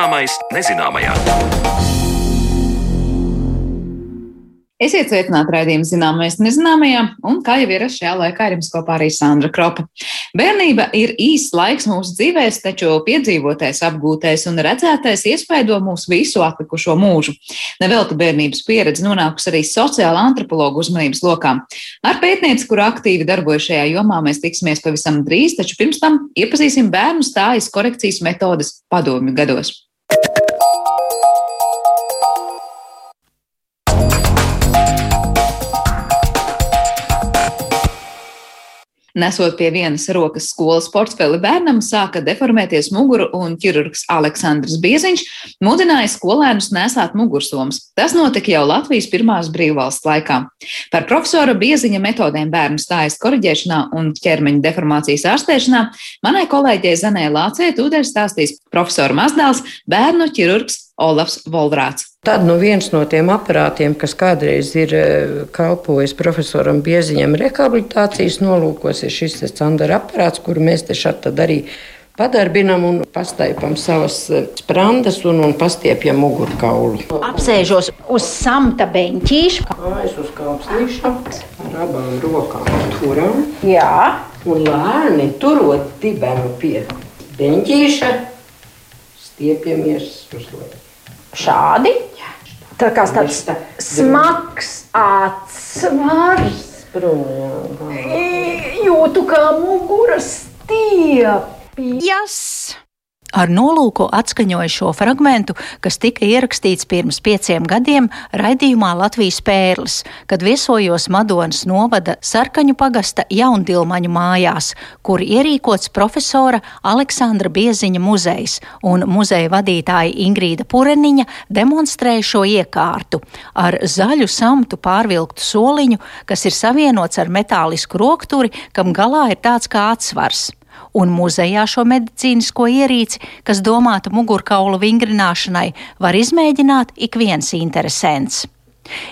Zināmais nezināmajā. Esiet sveicināti raidījuma zināmais nezināmajā, un kā jau ir šajā laikā, ir jums kopā arī Sandra Kropa. Bērnība ir īsts laiks mūsu dzīvēs, taču piedzīvotais, apgūtais un redzētais iespaido mūsu visu atlikušo mūžu. Nevelti bērnības pieredze nonākusi arī sociāla antropologa uzmanības lokā. Ar pētnieci, kur aktīvi darbojas šajā jomā, mēs tiksimies pavisam drīz, taču pirms tam iepazīsim bērnu stājas korekcijas metodas padomju gados. Nesot pie vienas rokas skolas portfeli bērnam, sāka deformēties muguru, un ķirurgs Aleksandrs Bieziņš mudināja skolēnus nesāt mugursomas. Tas notika jau Latvijas pirmās brīvvalsts laikā. Par profesora Bieziņa metodēm bērnu stājas koriģēšanā un ķermeņa deformācijas ārstēšanā manai kolēģei Zanē Lācē tūdaļ stāstīs profesora mazdēls, bērnu ķirurgs Olafs Volrāts. Tad nu, viens no tiem aparātiem, kas kādreiz ir eh, kalpojis profesoram Bieziņam rehabilitācijas nolūkos, ir šis Sandra aparāts, kuru mēs te šeit arī padarbinam un pastaipam savas eh, sprandas un, un pastiepjam mugurkaulu. Apsēžos uz samta beņķīša. Kājas uz kāpslīša, ar abām rokām turam. Jā. Un lēni turot dibenu pie beņķīša, stiepjamies uz leju. Šādi? Tā kā tāds smags atsvars. Jūtu kā muguras stiepjas. Ar nolūku atskaņoju šo fragment, kas tika ierakstīts pirms pieciem gadiem raidījumā Latvijas pērlis, kad viesojos Madonas novada Sarkaņu pagasta jaundilmaņu mājās, kur ierīkots profesora Aleksandra Bieziņa muzejs, un muzeja vadītāja Ingrīda Pureniņa demonstrēja šo iekārtu ar zaļu samtu pārvilktu soliņu, kas ir savienots ar metālisku rokturi, kam galā ir tāds kā atsvars un muzejā šo medicīnisko ierīci, kas domāta mugurkaula vingrināšanai, var izmēģināt ik viens interesants.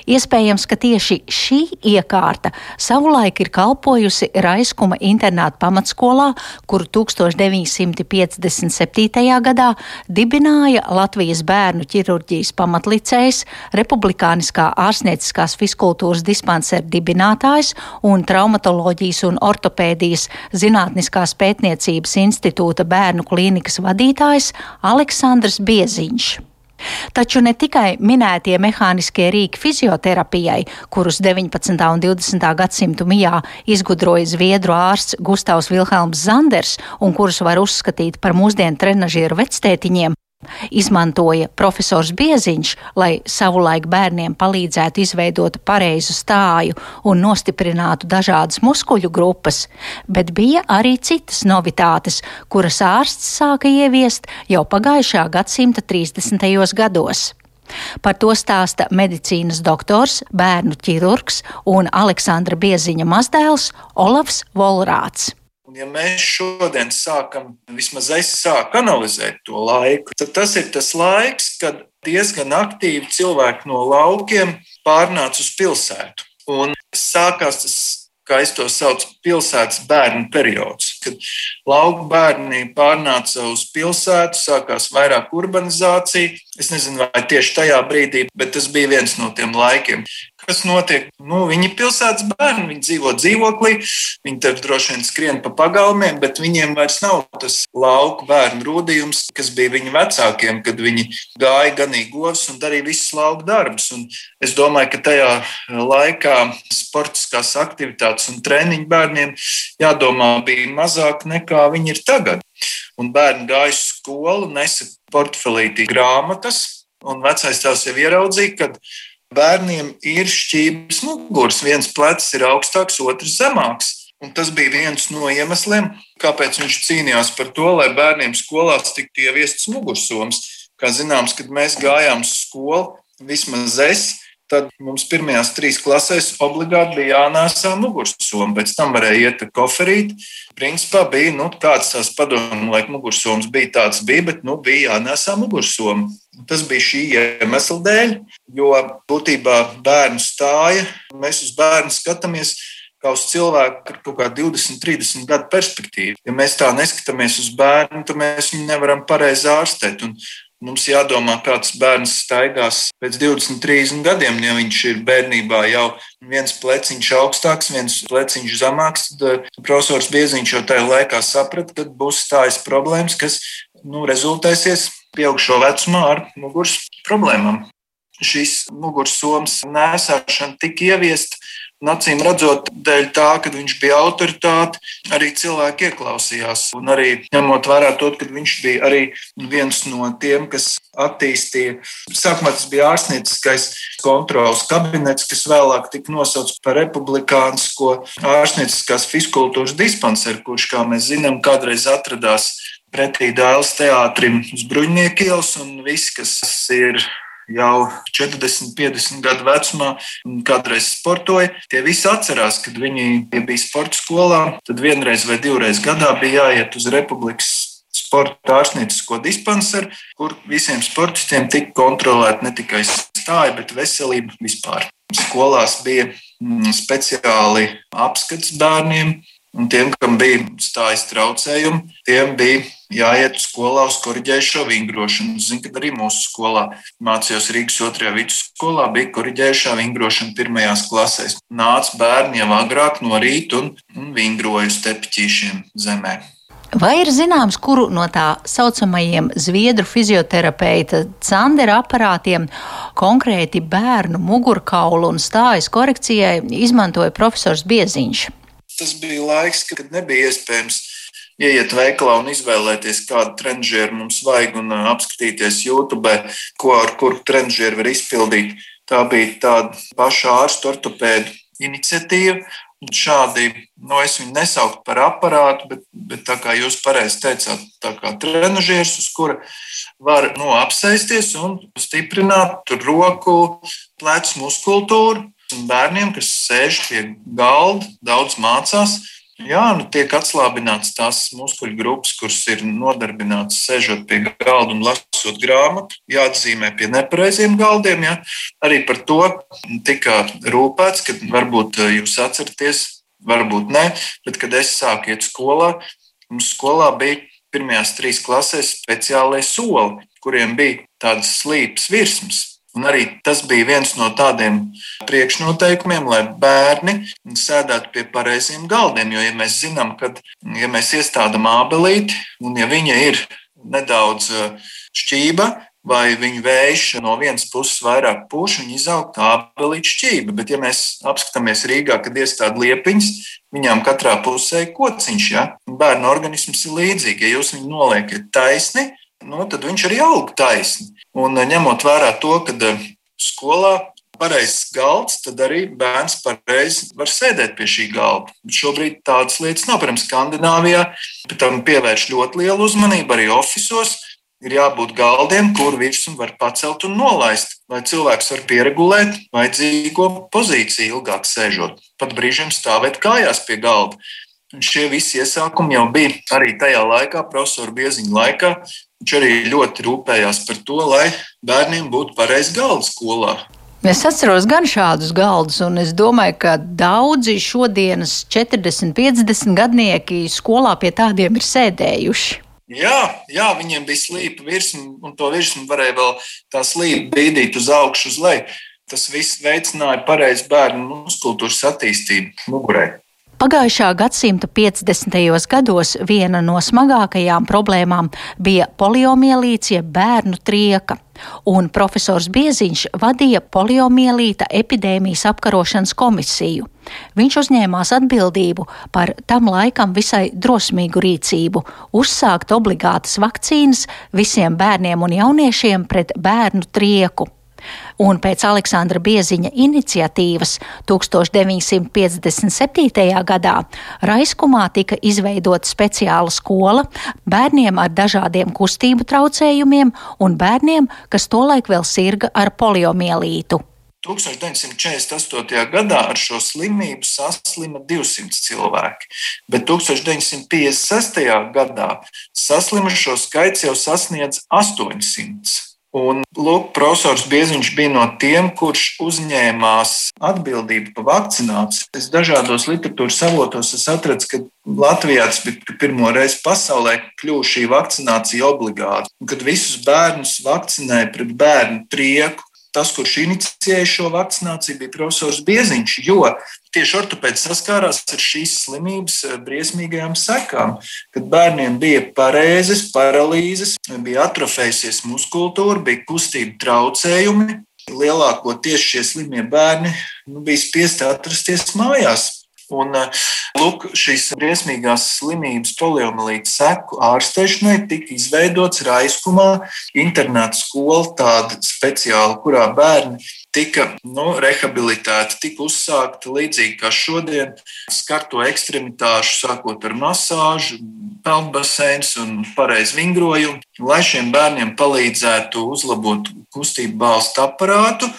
Iespējams, ka tieši šī iekārta savulaik ir kalpojusi Raiskuma internāta pamatskolā, kuru 1957. gadā dibināja Latvijas bērnu ķirurģijas pamatlicējs, Republikāniskā ārstnieciskās fiskultūras dispansera dibinātājs un traumatoloģijas un ortopēdijas zinātniskās pētniecības institūta bērnu klīnikas vadītājs Aleksandrs Bieziņš. Taču ne tikai minētie mehāniskie rīki fizioterapijai, kurus 19. un 20. gadsimtu mijā izgudroja zviedru ārsts Gustavs Vilhelms Zanders un kurus var uzskatīt par mūsdienu trenažieru vectētiņiem, Izmantoja profesors Bieziņš, lai savulaik bērniem palīdzētu izveidot pareizu stāju un nostiprinātu dažādas muskuļu grupas, bet bija arī citas novitātes, kuras ārsts sāka ieviest jau pagājušā gadsimta 30. gados. Par to stāsta medicīnas doktors, bērnu ķirurgs un Aleksandra Bieziņa mazdēls Olavs Volrāts. Ja mēs šodien sākam, vismaz es sāku analizēt to laiku, tad tas ir tas laiks, kad diezgan aktīvi cilvēki no laukiem pārnāca uz pilsētu. Un sākās tas, kā es to saucu, pilsētas bērnu periods, kad lauku bērni pārnāca uz pilsētu, sākās vairāk urbanizācija. Es nezinu, vai tieši tajā brīdī, bet tas bija viens no tiem laikiem kas notiek. Nu, viņi ir pilsētas bērni, viņi dzīvo dzīvoklī, viņi tur droši vien skrien pa pagalmiem, bet viņiem vairs nav tas lauku bērnu rūdījums, kas bija viņu vecākiem, kad viņi gāja ganīgi govs un darīja visus lauku darbus. Un es domāju, ka tajā laikā sportiskās aktivitātes un treniņu bērniem jādomā bija mazāk nekā viņi ir tagad. Un bērni gāja uz skolu, nesa portfelītī grāmatas, un vecais tēvs jau ieraudzīja, ka bērniem ir šķības muguras. Viens plecs ir augstāks, otrs zemāks. Un tas bija viens no iemesliem, kāpēc viņš cīnījās par to, lai bērniem skolās tiktu ieviests mugursoms. Kā zināms, kad mēs gājām uz skolu, vismaz es, tad mums pirmajās trīs klasēs obligāti bija jānēsā mugursoma. Pēc tam varēja iet ar koferīti. Principā bija nu, tāds tās padomu laika mugursoms, bija tāds, bija, bet nu, bija jānēsā mugursoma. Tas bija šī iemesla dēļ, jo būtībā bērnu stāja, mēs uz bērnu skatāmies kā uz cilvēku ar kaut kādu 20, 30 gadu perspektīvu. Ja mēs tā neskatāmies uz bērnu, tad mēs viņu nevaram pareizi ārstēt. Un Mums jādomā, kāds bērns staigās pēc 20, 30 gadiem, ja viņš ir bērnībā jau viens pleciņš augstāks, viens pleciņš zemāks. Tad eh, profesors Bieziņš jau tajā laikā saprata, ka būs stājas problēmas, kas nu, rezultēsies pieaugšo vecumā ar muguras problēmām. Šis mugursomas nēsāšana tika ieviesta Nacīm redzot, dēļ tā, ka viņš bija autoritāte, arī cilvēki ieklausījās. Un arī ņemot vērā to, ka viņš bija arī viens no tiem, kas attīstīja. Sākumā tas bija ārstnieciskais kontrols kabinets, kas vēlāk tika nosaukts par republikānisko ārstnieciskās fiskultūras dispanseru, kurš, kā mēs zinām, kādreiz atradās pretī Dāles teātrim uz Bruņnieku ielas un viss, kas ir jau 40, 50 gadu vecumā un kādreiz sportoja. Tie visi atcerās, kad viņi ja bija sporta skolā, tad vienreiz vai divreiz gadā bija jāiet uz Republikas sporta ārstniecisko dispanseru, kur visiem sportistiem tika kontrolēta ne tikai stāja, bet veselība vispār. Skolās bija mm, speciāli apskats bērniem, un tiem, kam bija stājas traucējumi, tiem bija jāiet skolā uz korģējušo vingrošanu. Zinu, ka arī mūsu skolā mācījos Rīgas otrajā vidusskolā, bija korģējušā vingrošana pirmajās klasēs. Nāca bērni jau agrāk no rīta un, un vingroja uz tepiķīšiem zemē. Vai ir zināms, kuru no tā saucamajiem zviedru fizioterapeita Candera aparātiem konkrēti bērnu mugurkaulu un stājas korekcijai izmantoja profesors Bieziņš? Tas bija laiks, kad nebija iespējams ieiet veikalā un izvēlēties, kādu trendžieru mums vajag, un apskatīties YouTube, ko ar kuru trendžieru var izpildīt. Tā bija tāda paša ārstu ortopēdu iniciatīva. Un šādi, nu, es viņu nesauktu par aparātu, bet, bet tā kā jūs pareizi teicāt, tā kā trenižieris, uz kura var nu, apsēsties un stiprināt roku, plecu muskultūru. Un bērniem, kas sēž pie galda, daudz mācās, Jā, nu tiek atslābināts tās muskuļu grupas, kuras ir nodarbinātas sēžot pie galda un lasot grāmatu, jāatzīmē pie nepareiziem galdiem. Jā. Arī par to tika rūpēts, ka varbūt eh, jūs atceraties, varbūt ne, bet kad es sāku iet skolā, mums skolā bija pirmajās trīs klasēs speciālai soli, kuriem bija tādas slīpas virsmas. Un arī tas bija viens no tādiem priekšnoteikumiem, lai bērni sēdētu pie pareiziem galdiem. Jo, ja mēs zinām, ka, ja mēs iestādām ābelīti, un ja viņa ir nedaudz uh, šķība, vai viņa vējš no vienas puses vairāk puš, viņa izaug tā ābelīte šķība. Bet, ja mēs apskatāmies Rīgā, kad iestāda liepiņas, viņām katrā pusē ir kociņš. Ja? Bērnu organisms ir līdzīgs. Ja jūs viņu noliekat taisni, nu, tad viņš arī aug taisni. Un eh, ņemot vērā to, ka eh, skolā pareizs galds, tad arī bērns pareizi var sēdēt pie šī galda. Šobrīd tādas lietas nav. Piemēram, Skandināvijā tam pievērš ļoti lielu uzmanību arī oficiālos. Ir jābūt galdiem, kur virsmu var pacelt un nolaist, lai cilvēks var pieregulēt vajadzīgo pozīciju ilgāk sēžot, pat brīžiem stāvēt kājās pie galda. Un šie visi iesākumi jau bija arī tajā laikā, profesora Bieziņa laikā, Viņš arī ļoti rūpējās par to, lai bērniem būtu pareizs galds skolā. Es atceros gan šādus galdus, un es domāju, ka daudzi šodienas 40, 50 gadnieki skolā pie tādiem ir sēdējuši. Jā, jā, viņiem bija slīpa virsma, un to virsmu varēja vēl tā slīpa bīdīt uz augšu, uz leju. Tas viss veicināja pareizu bērnu muskultūras attīstību mugurē. Pagājušā gadsimta 50. gados viena no smagākajām problēmām bija poliomielīts, jeb bērnu trieka, un profesors Bieziņš vadīja poliomielīta epidēmijas apkarošanas komisiju. Viņš uzņēmās atbildību par tam laikam visai drosmīgu rīcību - uzsākt obligātas vakcīnas visiem bērniem un jauniešiem pret bērnu trieku un pēc Aleksandra Bieziņa iniciatīvas 1957. gadā Raiskumā tika izveidota speciāla skola bērniem ar dažādiem kustību traucējumiem un bērniem, kas tolaik vēl sirga ar poliomielītu. 1948. gadā ar šo slimību saslima 200 cilvēki, bet 1956. gadā saslimušo skaits jau sasniedz 800. Un, lūk, profesors Bieziņš bija no tiem, kurš uzņēmās atbildību par vakcināciju. Es dažādos literatūras avotos atradu, ka Latvijā tas bija pirmo reizi pasaulē kļuva šī vakcinācija obligāta. Kad visus bērnus vakcinēja pret bērnu prieku, tas, kurš inicijēja šo vakcināciju, bija profesors Bieziņš, jo tieši ortopēds saskārās ar šīs slimības eh, briesmīgajām sekām, kad bērniem bija parēzes, paralīzes, bija atrofējusies muskultūra, bija kustība traucējumi. Lielākoties šie slimie bērni nu, bija spiesti atrasties mājās. Un, eh, lūk, šīs briesmīgās slimības poliomielītas seku ārstēšanai tika izveidots Raiskumā internāta skola, tāda speciāla, kurā bērni tika nu, rehabilitēti, tika uzsākta līdzīgi kā šodien, skarto ekstremitāšu, sākot ar masāžu, peldbaseins un pareizu vingrojumu, lai šiem bērniem palīdzētu uzlabot kustību balstu aparātu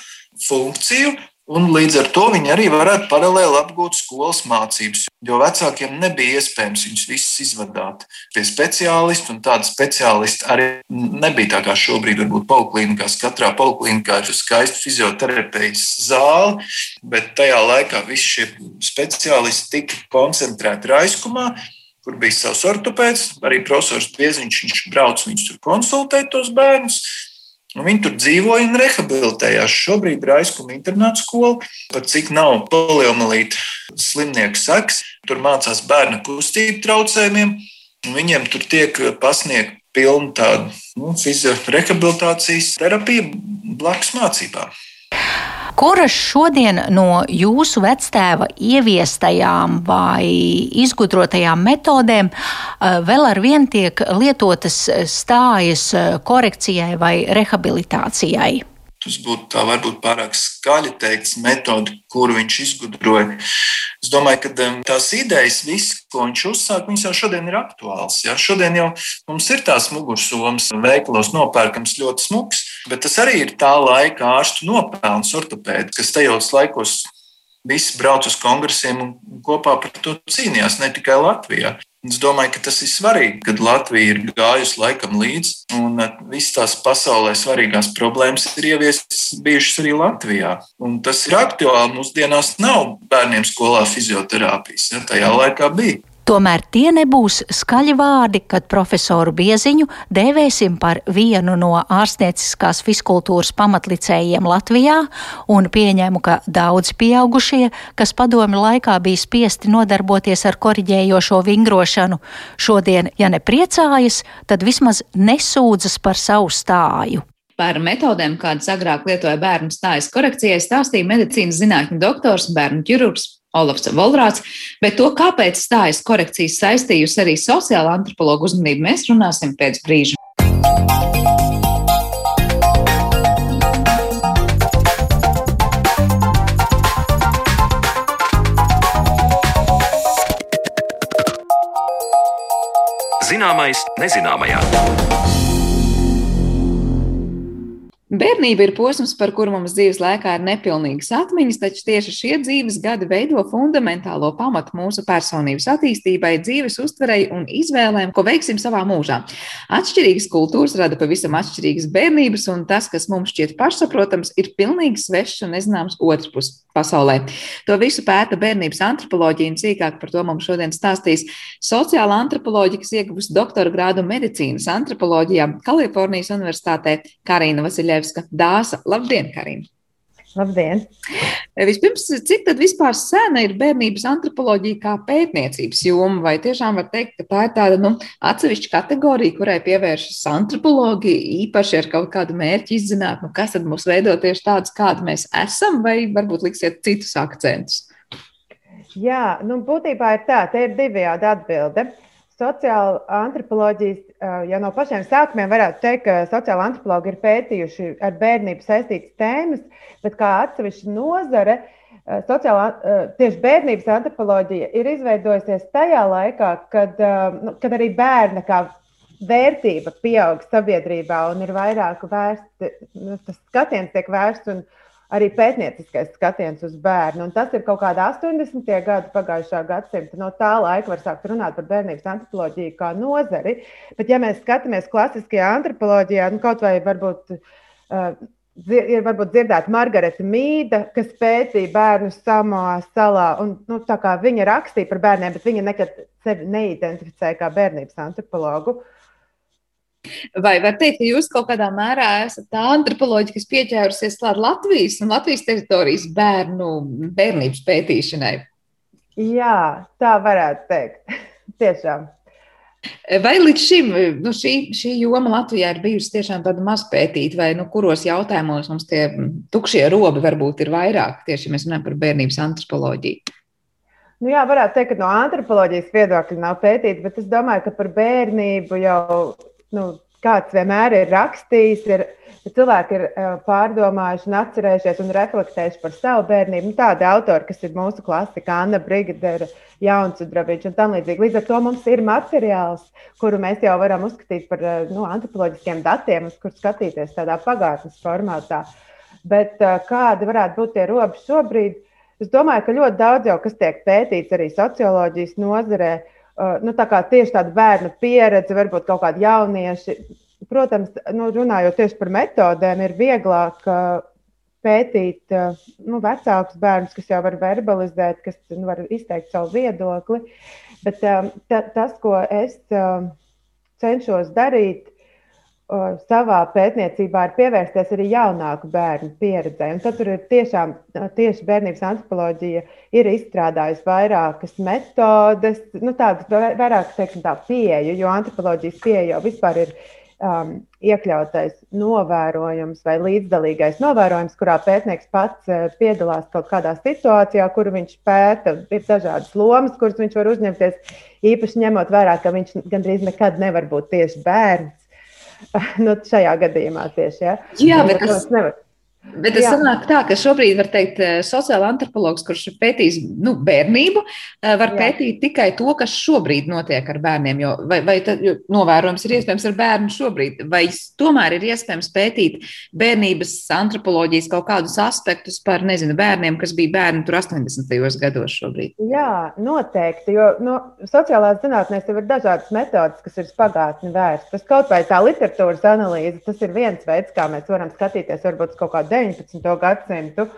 funkciju, Un līdz ar to viņi arī varētu paralēli apgūt skolas mācības, jo vecākiem nebija iespējams viņus visus izvadāt pie speciālista, tāda speciālista arī nebija tā kā šobrīd, varbūt poliklinikās. Katrā poliklinikā ir skaista fizioterapijas zāle, bet tajā laikā visi šie speciālisti tika koncentrēti Raiskumā, kur bija savs ortopēds, arī profesors Pieziņš, viņš brauc viņus tur konsultēt tos bērnus. Un viņi tur dzīvoja un rehabilitējās. Šobrīd ir aizkuma internāta skola, pat cik nav poliomielīta slimnieku seks. Tur mācās bērnu kustību traucējumiem, un viņiem tur tiek pasniegta pilna tāda nu, fiziorehabilitācijas terapija blakus mācībām. Kuras šodien no jūsu vectēva ieviestajām vai izgudrotajām metodēm eh, vēl ar vien tiek lietotas stājas eh, korekcijai vai rehabilitācijai? Tas būtu tā varbūt pārāk skaļi teikts metodi, kuru viņš izgudroja. Es domāju, ka tās idejas, viss, ko viņš uzsāka, viņas jau šodien ir aktuāls. Ja? Šodien jau mums ir tās mugursomas veikalos nopērkams ļoti smuks, bet tas arī ir tā laika ārstu nopelns ortopēdi, kas tajos laikos visi brauc uz kongresiem un kopā par to cīnījās, ne tikai Latvijā. Es domāju, ka tas ir svarīgi, kad Latvija ir gājusi laikam līdzi, un eh, visas tās pasaulē svarīgās problēmas ir ieviestas bijušas arī Latvijā. Un tas ir aktuāli. Mūsdienās nav bērniem skolā fizioterapijas, ja tajā laikā bija. Tomēr tie nebūs skaļi vārdi, kad profesoru Bieziņu dēvēsim par vienu no ārstnieciskās fiskultūras pamatlicējiem Latvijā, un pieņēmu, ka daudzi pieaugušie, kas padomi laikā bija spiesti nodarboties ar koriģējošo vingrošanu, šodien, ja ne priecājas, tad vismaz nesūdzas par savu stāju. Par metodēm, kādas agrāk lietoja bērnu stājas korekcijai, stāstīja medicīnas zinātņu doktors, bērnu ķirurgs Olofs Voldrāts, bet to, kāpēc stājas korekcijas saistījusi arī sociāla antropologa uzmanību, mēs runāsim pēc brīža. Zināmais nezināmajā. Bērnība ir posms, par kuru mums dzīves laikā ir nepilnīgas atmiņas, taču tieši šie dzīves gadi veido fundamentālo pamatu mūsu personības attīstībai, dzīves uztverei un izvēlēm, ko veiksim savā mūžā. Atšķirīgas kultūras rada pavisam atšķirīgas bērnības, un tas, kas mums šķiet pašsaprotams, ir pilnīgi svešs un nezināms otrs pasaulē. To visu pēta bērnības antropoloģija, un sīkāk par to mums šodien stāstīs sociāla antropoloģija, kas ieguvusi doktora grādu medicīnas antropoloģijā Kalifornijas Universitātē Karina Vasiļeva. Krasnodēvska dāsa. Labdien, Karina! Labdien! Vispirms, cik tad vispār sena ir bērnības antropoloģija kā pētniecības joma? Vai tiešām var teikt, ka tā ir tāda nu, atsevišķa kategorija, kurai pievēršas antropologi īpaši ar kaut kādu mērķi izzināt, nu, kas tad mūs veido tieši tādus, kādi mēs esam, vai varbūt liksiet citus akcentus? Jā, nu, būtībā ir tā, te ir divējādi atbilde. Sociāla antropoloģijas jau no pašiem sākumiem varētu teikt, ka sociāla antropologi ir pētījuši ar bērnību saistītas tēmas, bet kā atsevišķa nozare, sociālā, tieši bērnības antropoloģija ir izveidojusies tajā laikā, kad, nu, kad arī bērna kā vērtība pieaug sabiedrībā un ir vairāk vērsts, nu, tas skatiens tiek vērsts un, arī pētnieciskais skatiens uz bērnu. Un tas ir kaut kāda 80. gada pagājušā gadsimta. No tā laika var sākt runāt par bērnības antropoloģiju kā nozari. Bet, ja mēs skatāmies klasiskajā antropoloģijā, nu, kaut vai varbūt. Uh, ir varbūt dzirdēta Margarita Mīda, kas pētīja bērnu Samoā salā. Un, nu, viņa rakstīja par bērniem, bet viņa nekad sevi neidentificēja kā bērnības antropologu. Uh, Vai var teikt, ka jūs kaut kādā mērā esat tā antropoloģija, kas pieķērusies klāt Latvijas un Latvijas teritorijas bērnu bērnības pētīšanai? Jā, tā varētu teikt. Tiešām. Vai līdz šim nu, šī, šī joma Latvijā ir bijusi tiešām tāda maz pētīta, vai nu, kuros jautājumos mums tie tukšie robi varbūt ir vairāk, tieši ja mēs runājam par bērnības antropoloģiju? Nu jā, varētu teikt, ka no antropoloģijas viedokļa nav pētīta, bet es domāju, ka par bērnību jau nu, kāds vienmēr ir rakstījis, ir, cilvēki ir pārdomājuši, un atcerējušies un reflektējuši par savu bērnību. Nu, tādi autori, kas ir mūsu klasika, Anna Brigadera, Jauns Udrabiņš un tam līdzīgi. Līdz ar to mums ir materiāls, kuru mēs jau varam uzskatīt par nu, antropoloģiskiem datiem, uz kur skatīties tādā pagātnes formātā. Bet kādi varētu būt tie robeži šobrīd? Es domāju, ka ļoti daudz jau kas tiek pētīts arī socioloģijas nozarē. Uh, nu, tā tieši tāda bērnu pieredze, varbūt kaut kādi jaunieši. Protams, nu, runājot tieši par metodēm, ir vieglāk uh, pētīt uh, nu, vecākus bērnus, kas jau var verbalizēt, kas nu, var izteikt savu viedokli. Bet um, tas, ko es cenšos darīt, savā pētniecībā ir pievērsties arī jaunāku bērnu pieredzē. Un tad tur ir tiešām tieši bērnības antropoloģija ir izstrādājusi vairākas metodes, nu, tādas vairāk teiksim, tā pieeju, jo antropoloģijas pieeja jau vispār ir um, iekļautais novērojums vai līdzdalīgais novērojums, kurā pētnieks pats piedalās kaut kādā situācijā, kuru viņš pēta. Ir dažādas lomas, kuras viņš var uzņemties, īpaši ņemot vērā, ka viņš gandrīz nekad nevar būt tieši bērns nu, šajā gadījumā tieši. Ja? Jā, bet tas nevar. Bet tas sanāk tā, ka šobrīd var teikt, eh, sociāla antropologs, kurš pētīs nu, bērnību, eh, var Jā. pētīt tikai to, kas šobrīd notiek ar bērniem. Jo, vai vai tad, jo novērojums ir iespējams ar bērnu šobrīd, vai tomēr ir iespējams pētīt bērnības antropoloģijas kaut kādus aspektus par, nezinu, bērniem, kas bija bērni tur 80. gados šobrīd? Jā, noteikti, jo no, sociālās zinātnēs jau ir dažādas metodas, kas ir pagātni vērstas. Kaut vai tā literatūras analīze, tas ir viens veids, kā mēs varam skatīties varbūt kaut kādu 19. gadsimtu.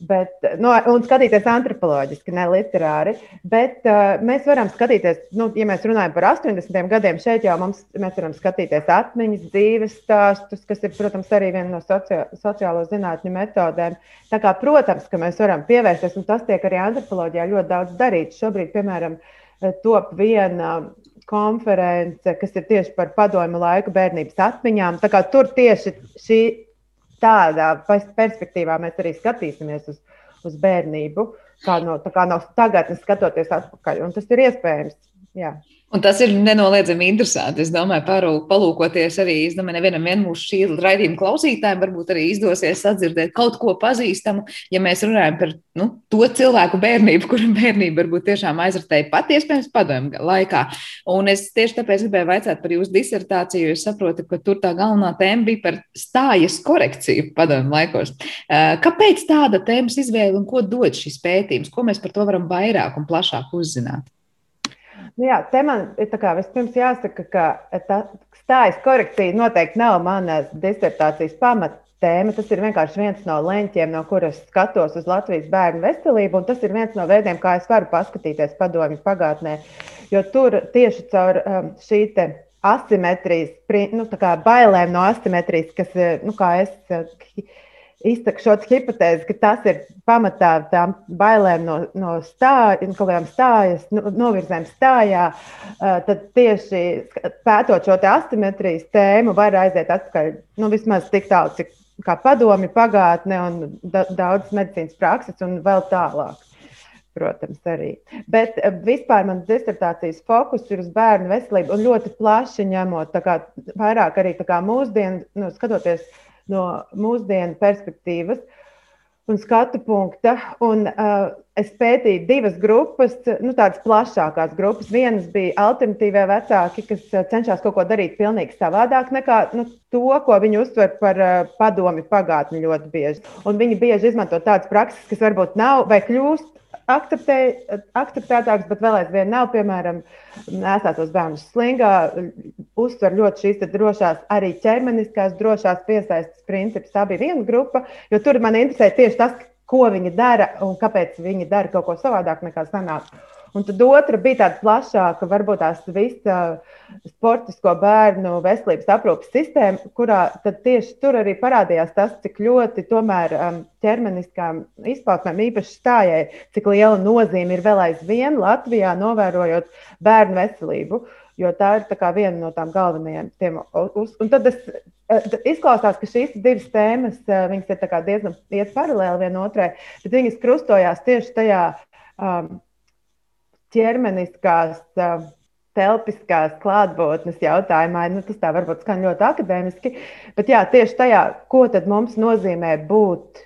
Bet, nu, un skatīties antropoloģiski, ne literāri. Bet uh, mēs varam skatīties, nu, ja mēs runājam par 80 gadiem, šeit jau mums, mēs varam skatīties atmiņas, dzīves stāstus, kas ir, protams, arī viena no socio, sociālo zinātņu metodēm. Tā kā, protams, ka mēs varam pievērsties, un tas tiek arī antropoloģijā ļoti daudz darīts. Šobrīd, piemēram, top viena konference, kas ir tieši par padomu laiku bērnības atmiņām. Tur tieši šī tādā perspektīvā mēs arī skatīsimies uz, uz bērnību, kā no, kā no tagadnes skatoties atpakaļ. Un tas ir iespējams. Jā. Un tas ir nenoliedzami interesanti. Es domāju, parūk, palūkoties arī, es domāju, nevienam vien mūsu šī raidījuma klausītājiem varbūt arī izdosies sadzirdēt kaut ko pazīstamu, ja mēs runājam par nu, to cilvēku bērnību, kura bērnība varbūt tiešām aizratēja pat iespējams padomju laikā. Un es tieši tāpēc gribēju vaicāt par jūsu disertāciju, jo es saprotu, ka tur tā galvenā tēma bija par stājas korekciju padomju laikos. Kāpēc tāda tēmas izvēle un ko dod šis pētījums? Ko mēs par to varam vairāk un plašāk uzzināt? Nu jā, te man ir vispirms jāsaka, ka tā stājas korekcija noteikti nav manas disertācijas pamatēma. Tas ir vienkārši viens no leņķiem, no kuras skatos uz Latvijas bērnu veselību, tas ir viens no veidiem, kā es varu paskatīties padomju pagātnē. Jo tur tieši caur um, šī asimetrijas, nu, bailēm no asimetrijas, kas, nu, kā es šo hipotēzi, ka tas ir pamatā tām bailēm no, no stāja, kaut kādām stājas, novirzēm stājā, tad tieši pētot šo asimetrijas tēmu, var aiziet atpakaļ nu, vismaz tik tālu, cik kā padomi pagātne un da, daudz medicīnas prakses un vēl tālāk. Protams, arī. Bet vispār manas disertācijas fokus ir uz bērnu veselību un ļoti plaši ņemot, kā, vairāk arī kā mūsdienu, nu, skatoties uh, no mūsdienu perspektīvas. un skatu punkta. Un, uh, es pētīju divas grupas, nu, tādas plašākās grupas. Vienas bija alternatīvie vecāki, kas cenšas kaut ko darīt pavisam savādāk nekā nu, to, ko viņi uztver par uh, padomi pagātni ļoti bieži. Un viņi bieži izmanto tādas prakses, kas varbūt nav vai kļūst akceptē, akceptētāks, bet vēl aizvien nav. Piemēram, nesātos bērnus slingā, uztver ļoti šīs drošās, arī ķermeniskās drošās piesaistes principus. Tā bija viena grupa, jo tur man interesē tieši tas, ko viņi dara un kāpēc viņi dara kaut ko savādāk nekā senāk. Un tad otra bija tāda plašāka, varbūt tās visa sportisko bērnu veselības aprūpas sistēma, kurā tieši tur arī parādījās tas, cik ļoti tomēr um, ķermeniskām izpausmēm, īpaši stājai, cik liela nozīme ir vēl aizvien Latvijā, novērojot bērnu veselību. Jo tā ir tā viena no tām galvenajām tēmām. Un tad es eh, izklausās, ka šīs divas tēmas eh, ir diezgan paralēli vienotrai, bet viņas krustojās tieši tajā um, ķermeniskās, telpiskās klātbūtnes jautājumā. Nu, tas tā varbūt skan ļoti akadēmiski, bet jā, tieši tajā, ko tad mums nozīmē būt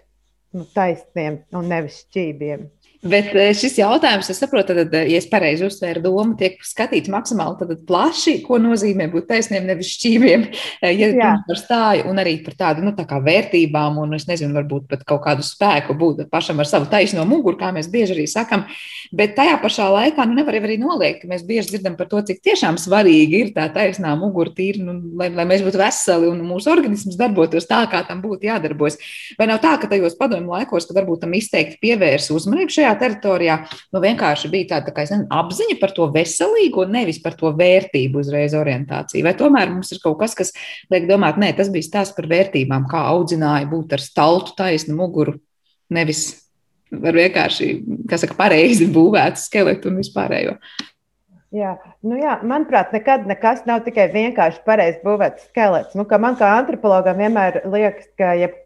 nu, taisniem un nevis šķībiem. Bet eh, šis jautājums, es saprotu, tad, eh, ja es pareizi uztvēru domu, tiek skatīts maksimāli tad, plaši, ko nozīmē būt taisniem, nevis šķīviem. Eh, ja runa par stāju un arī par tādu nu, tā vērtībām, un es nezinu, varbūt pat kaut kādu spēku būt pašam ar savu taisno muguru, kā mēs bieži arī sakam. Bet tajā pašā laikā nu, nevar arī noliegt, ka mēs bieži dzirdam par to, cik tiešām svarīgi ir tā taisnā mugura tīra, nu, lai, lai mēs būtu veseli un mūsu organisms darbotos tā, kā tam būtu jādarbojas. Vai nav tā, ka tajos padomju laikos, kad varbūt tam izteikti pievērsa uzmanību šajā teritorijā, nu vienkārši bija tāda tā kā, nezinu, apziņa par to veselīgo, nevis par to vērtību uzreiz orientāciju. Vai tomēr mums ir kaut kas, kas liek domāt, nē, tas bija stāsts par vērtībām, kā audzināja būt ar staltu taisnu muguru, nevis ar vienkārši, kā saka, pareizi būvētu skeletu un vispārējo. Jā, nu jā, manuprāt, nekad nekas nav tikai vienkārši pareizi būvēts skelets. Nu, man kā antropologam vienmēr liekas, ka jeb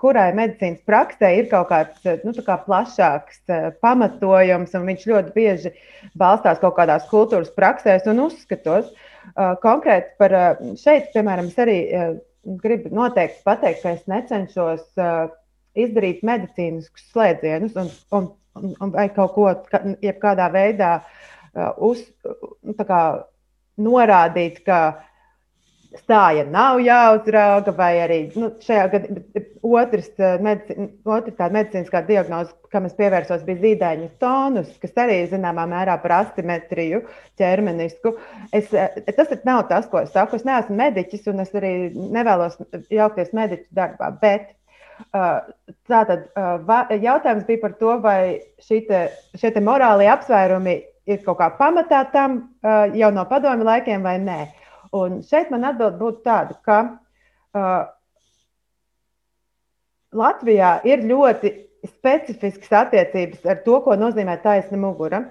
kurai medicīnas praksē ir kaut kāds nu, kā plašāks uh, pamatojums, un viņš ļoti bieži balstās kaut kādās kultūras praksēs un uzskatos. Uh, konkrēti par šeit, piemēram, es arī gribu noteikti pateikt, ka es necenšos izdarīt medicīniskus slēdzienus un, un, un vai kaut ko, jebkādā veidā uz, kā, norādīt, ka stāja nav jāuzrauga, vai arī nu, šajā gadījumā otrs, eh, medicīn, otra tāda medicīniskā diagnoze, kam es pievērsos, bija zīdaiņu tonus, kas arī zināmā mērā par asimetriju ķermenisku. Es, eh, tas nav tas, ko es saku. Es neesmu mediķis, un es arī nevēlos jaukties mediķu darbā. Bet eh, Tātad jautājums bija par to, vai te, šie morālie apsvērumi ir kaut kā pamatā tam jau no padomju laikiem vai nē. Un šeit man atbild būtu tāda, ka uh, Latvijā ir ļoti specifiskas attiecības ar to, ko nozīmē taisna mugura.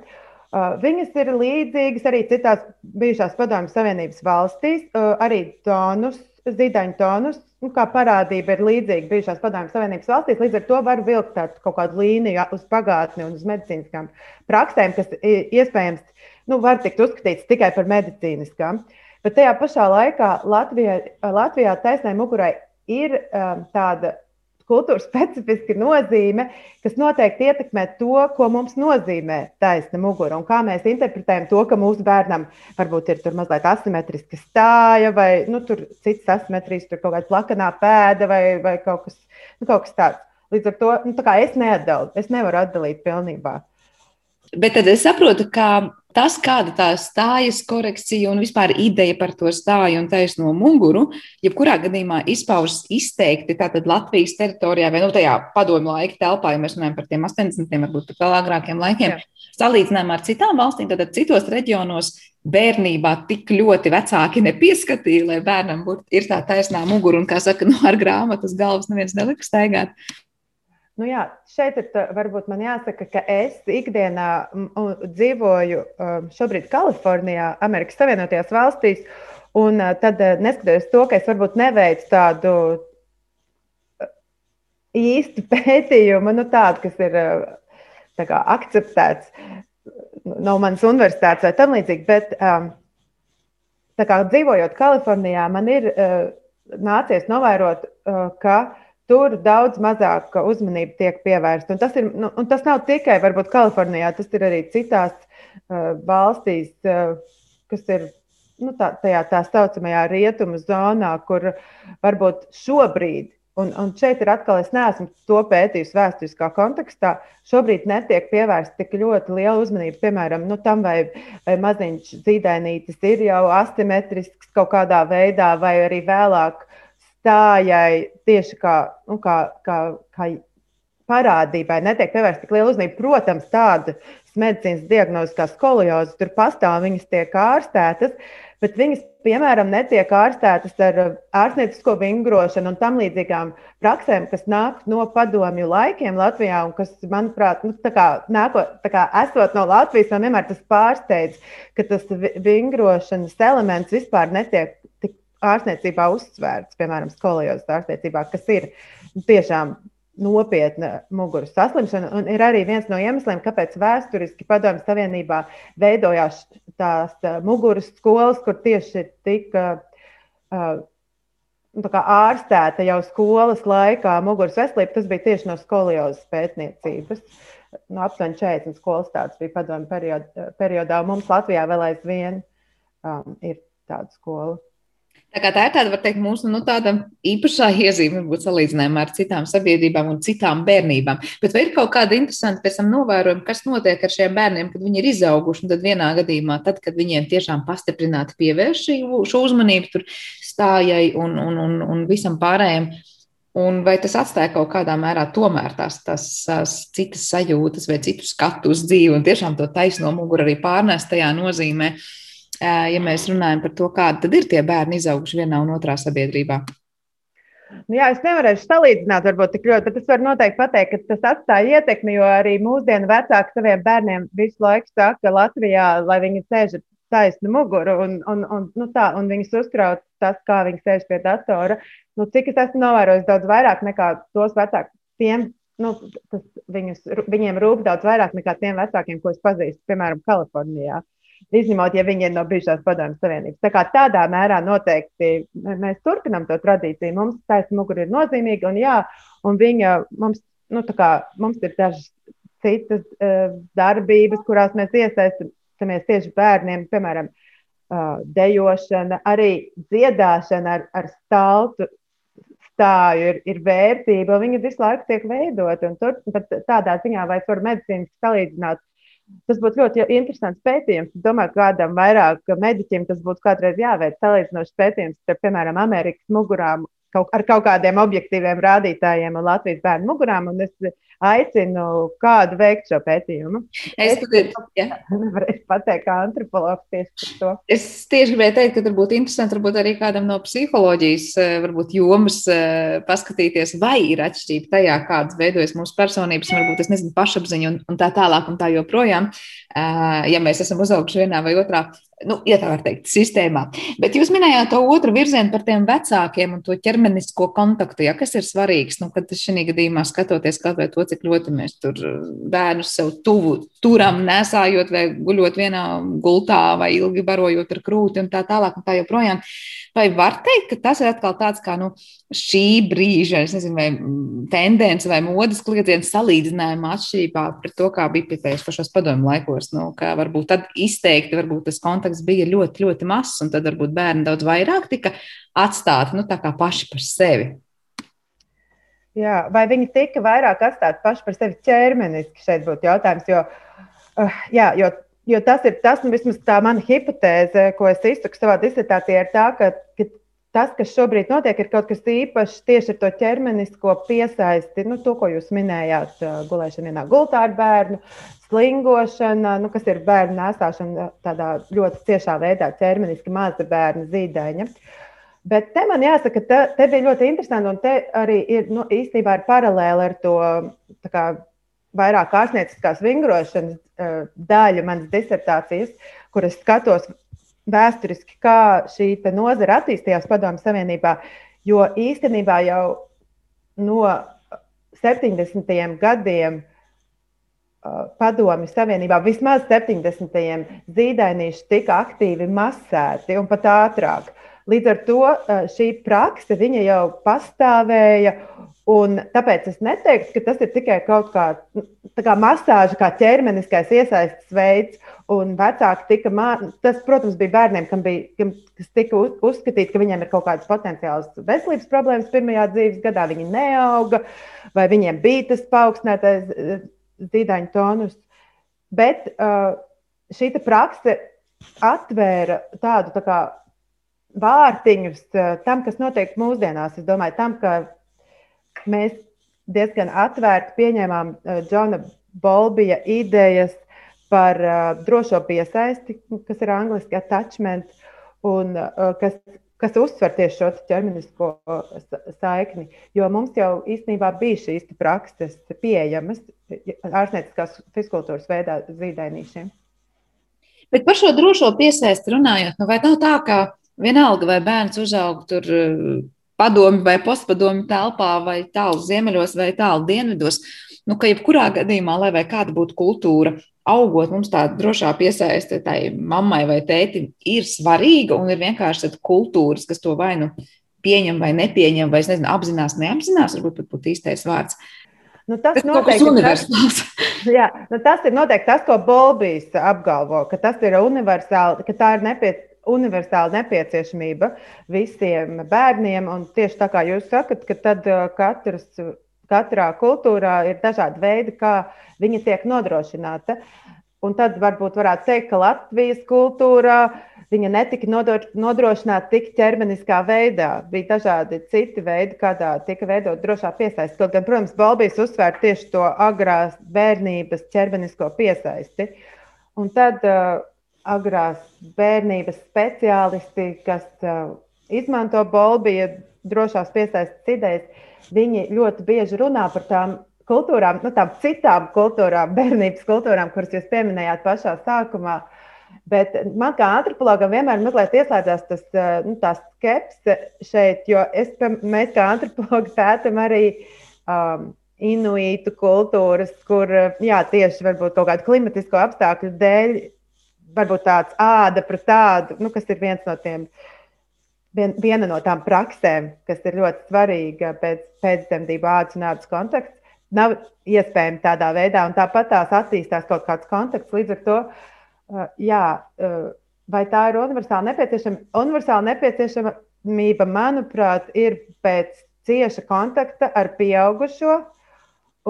Uh, viņas ir līdzīgas arī citās bijušās padomju savienības valstīs. Uh, arī tonus, zīdaiņu tonus, nu, kā parādība ir līdzīga bijušās padomju savienības valstīs. Līdz ar to var vilkt tādu kaut kādu līniju uz pagātni un uz medicīniskām praksēm, kas iespējams nu, var tikt uzskatīts tikai par medicīniskām. Uh, Bet tajā pašā laikā Latvijā, Latvijā taisnai mugurai ir um, tāda kultūras specifiska nozīme, kas noteikti ietekmē to, ko mums nozīmē taisna mugura un kā mēs interpretējam to, ka mūsu bērnam varbūt ir mazliet asimetriska stāja vai nu, citas asimetrijas, tur kaut kāda plakanā pēda vai, vai kaut, kas, nu, kaut kas tāds. Līdz ar to nu, es neatdalu, es nevaru atdalīt pilnībā. Bet tad es saprotu, ka tas, kāda tā stājas korekcija un vispār ideja par to stāju un taisno muguru, jebkurā gadījumā izpaužas izteikti tātad Latvijas teritorijā vai nu, tajā padomju laika telpā, ja mēs runājam par tiem 80, varbūt pat vēl agrākiem laikiem, Jā. salīdzinājumā ar citām valstīm, tad citos reģionos bērnībā tik ļoti vecāki nepieskatīja, lai bērnam būtu tā taisnā mugura un, kā saka, no ar grāmatas galvas neviens nelika staigāt. Nu jā, šeit ir varbūt man jāsaka, ka es ikdienā dzīvoju um, šobrīd Kalifornijā, Amerikas Savienotajās valstīs. Un uh, tad, neskatoties to, ka es varbūt neveicu tādu īstu pētījumu, nu, tādu, kas ir tā kā, akceptēts no manas universitātes vai tam līdzīgi, bet kā, dzīvojot Kalifornijā, man ir nācies novērot, ka tur daudz mazāk uzmanība tiek pievērsta. Un tas, ir, nu, un tas nav tikai varbūt Kalifornijā, tas ir arī citās uh, valstīs, uh, kas ir nu, tā, tajā tā saucamajā rietumu zonā, kur varbūt šobrīd Un, un šeit ir atkal, es neesmu to pētījis vēsturiskā kontekstā. Šobrīd netiek pievērsta tik ļoti liela uzmanība, piemēram, nu, tam, vai, vai maziņš zīdainītis ir jau asimetrisks kaut kādā veidā, vai arī vēlāk stājai tieši kā, nu, kā, kā, kā parādībai netiek pievērsta tik liela uzmanība. Protams, tādas medicīnas diagnozes kā skolioze tur pastāv, viņas tiek ārstētas bet viņas, piemēram, netiek ārstētas ar uh, ārstniecisko vingrošanu un tam līdzīgām praksēm, kas nāk no padomju laikiem Latvijā un kas, manuprāt, nu, tā kā, nāko, tā kā esot no Latvijas, man vienmēr tas pārsteidz, ka tas vingrošanas elements vispār netiek ārstniecībā uzsvērts, piemēram, skolajos ārstniecībā, kas ir tiešām nopietna muguras saslimšana. Un ir arī viens no iemesliem, kāpēc vēsturiski Padomju Savienībā veidojās tās muguras skolas, kur tieši tika uh, ārstēta jau skolas laikā muguras veselība. Tas bija tieši no skoliozes pētniecības. No aptuveni 40 skolas tāds bija padomju periodā, periodā. Mums Latvijā vēl aizvien um, ir tāda skola. Tā, tā ir tāda, var teikt, mūsu nu, īpašā iezīme, varbūt salīdzinājumā ar citām sabiedrībām un citām bērnībām. Bet vai ir kaut kāda interesanta pēc tam novērojuma, kas notiek ar šiem bērniem, kad viņi ir izauguši? Un tad vienā gadījumā, tad, kad viņiem tiešām pastiprināti pievērš šo uzmanību tur stājai un, un, un, un visam pārējiem. Un vai tas atstāja kaut kādā mērā tomēr tās, tās, tās citas sajūtas vai citu skatu uz dzīvi un tiešām to taisno muguru arī pārnest tajā nozīmē, uh, ja mēs runājam par to, kādi ir tie bērni izauguši vienā un otrā sabiedrībā? Nu jā, es nevarēšu salīdzināt, varbūt tik ļoti, bet es varu noteikti pateikt, ka tas atstāja ietekmi, jo arī mūsdienu vecāki saviem bērniem visu laiku saka, ka Latvijā, lai viņi sēž ar taisnu muguru un, un, un, nu tā, un viņus uzkraut tas, kā viņi sēž pie datora. Nu, cik es esmu novērojis daudz vairāk nekā tos vecākus, tiem, nu, tas viņus, viņiem rūp daudz vairāk nekā tiem vecākiem, ko es pazīstu, piemēram, Kalifornijā. Izņemot, ja viņi ir no bijušās padomjas Savienības. Tā kā tādā mērā noteikti mēs turpinām to tradīciju. Mums taisa mugura ir nozīmīga, un, jā, un viņa mums, nu, kā, mums ir dažas citas uh, darbības, kurās mēs iesaistamies tieši bērniem, piemēram, uh, dejošana, arī dziedāšana ar, ar staltu stāju ir, ir vērtība, viņa visu laiku tiek veidota. Tur tādā ziņā, vai var medicīniski salīdzināt Tas būtu ļoti interesants pētījums. Domāju, kādam vairāk mediķim tas būtu kādreiz jāveic salīdzinošs pētījums ar, piemēram, Amerikas mugurām kaut, ar kaut kādiem objektīviem rādītājiem un Latvijas bērnu mugurām. Es aicinu kādu veikt šo pētījumu. Es, es ja. nevarēšu pateikt, kā antropologs tieši par to. Es tieši gribēju teikt, ka tur būtu interesanti varbūt arī kādam no psiholoģijas eh, varbūt jomas eh, paskatīties, vai ir atšķirība tajā, kādas veidojas mūsu personības, un varbūt es nezinu, pašapziņa un, un tā tālāk un tā joprojām. Eh, ja mēs esam uzauguši vienā vai otrā nu, ja tā var teikt, sistēmā. Bet jūs minējāt to otru virzienu par tiem vecākiem un to ķermenisko kontaktu, ja, kas ir svarīgs. Nu, kad šī gadījumā skatoties kaut vai to, cik ļoti mēs tur uh, bērnus sev tuvu turam, nesājot vai guļot vienā gultā vai ilgi barojot ar krūti un tā tālāk un tā joprojām. Vai var teikt, ka tas ir atkal tāds kā nu, šī brīža, nezinu, vai mm, tendence vai modes kliedziens salīdzinājumā atšķirībā pret to, kā bija pēc pašos padomu laikos, nu, ka varbūt tad izteikti, varbūt tas kontakts bija ļoti, ļoti mazs, un tad varbūt bērni daudz vairāk tika atstāti, nu, tā kā paši par sevi. Jā, vai viņi tika vairāk atstāti paši par sevi ķermeniski, šeit būtu jautājums, jo, uh, jā, jo Jo tas ir tas, nu, vismaz tā mana hipotēze, ko es izsaku savā disertācijā, ir tā, ka, ka tas, kas šobrīd notiek, ir kaut kas īpašs tieši ar to ķermenisko piesaisti, nu, to, ko jūs minējāt, gulēšana vienā gultā ar bērnu, slingošana, nu, kas ir bērnu nēsāšana tādā ļoti ciešā veidā, ķermeniski maza bērna zīdaiņa. Bet te man jāsaka, te, te bija ļoti interesanti, un te arī ir nu, īstenībā ir paralēli ar to kā, vairāk ārstnieciskās vingrošanas uh, daļa manas disertācijas, kuras skatos vēsturiski, kā šī nozara attīstījās Padomju Savienībā. Jo īstenībā jau no 70. gadiem uh, Padomju Savienībā vismaz 70. zīdainīši tika aktīvi masēti un pat ātrāk. Līdz ar to šī prakse jau pastāvēja. Un tāpēc es neteiktu, ka tas ir tikai kaut kā, kā masāža, kā ķermeniskais iesaistes veids. Un vecāki tika, tas, protams, bija bērniem, kam bija, kam, kas tika uzskatīts, ka viņiem ir kaut kādas potenciālas veselības problēmas pirmajā dzīves gadā. Viņi neauga, vai viņiem bija tas paaugstinātais zīdaiņu tonus. Bet šī prakse atvēra tādu tā kā, vārtiņus tam, kas notiek mūsdienās. Es domāju, tam, ka mēs diezgan atvērti pieņēmām Džona Bolbija idejas par drošo piesaisti, kas ir angļuiski attachment, un kas, kas uzsver tieši šo ķermenisko saikni. Jo mums jau īstenībā bija šīs prakses pieejamas ārstnieciskās fiskultūras veidā zīdainīšiem. Bet par šo drošo piesaisti runājot, nu vai nav tā, ka vienalga vai bērns uzaug tur padomi vai postpadomi telpā, vai tālu ziemeļos, vai tālu dienvidos. Nu, ka jebkurā gadījumā, lai kāda būtu kultūra, augot, mums tā drošā piesaiste tai mammai vai tētim ir svarīga un ir vienkārši kultūras, kas to vai nu pieņem vai nepieņem, vai nezinu, apzinās, neapzinās, varbūt pat būtu īstais vārds. Nu, tas, noteikti, tas, jā, nu, tas ir noteikti tas, ko Bolbijs apgalvo, ka tas ir universāli, ka tā ir nepieciešama universāla nepieciešamība visiem bērniem. Un tieši tā kā jūs sakat, ka tad uh, katrs, katrā kultūrā ir dažādi veidi, kā viņa tiek nodrošināta. Un tad varbūt varētu teikt, ka Latvijas kultūrā viņa netika nodrošināta tik ķermeniskā veidā. Bija dažādi citi veidi, kādā tika veidot drošā piesaiste. Kaut gan, protams, Balbijas uzsvēra tieši to agrās bērnības ķermenisko piesaisti. Un tad uh, agrās bērnības speciālisti, kas uh, izmanto Bolbija drošās piesaistes idejas, viņi ļoti bieži runā par tām kultūrām, nu, tām citām kultūrām, bērnības kultūrām, kuras jūs pieminējāt pašā sākumā. Bet man kā antropologam vienmēr mazliet ieslēdzās tas uh, nu, skepse šeit, jo es, mēs kā antropologi pētām arī um, inuītu kultūras, kur jā, tieši varbūt kaut kādu klimatisko apstākļu dēļ varbūt tāds āda pret tādu, nu, kas ir viens no tiem. Vien, viena no tām praksēm, kas ir ļoti svarīga pēc pēcdzemdību ādas un ādas konteksts, nav iespējams tādā veidā, un tāpat tās attīstās kaut kāds konteksts. Līdz ar to, uh, jā, uh, vai tā ir universāli nepieciešama? Universāli nepieciešamība, manuprāt, ir pēc cieša kontakta ar pieaugušo,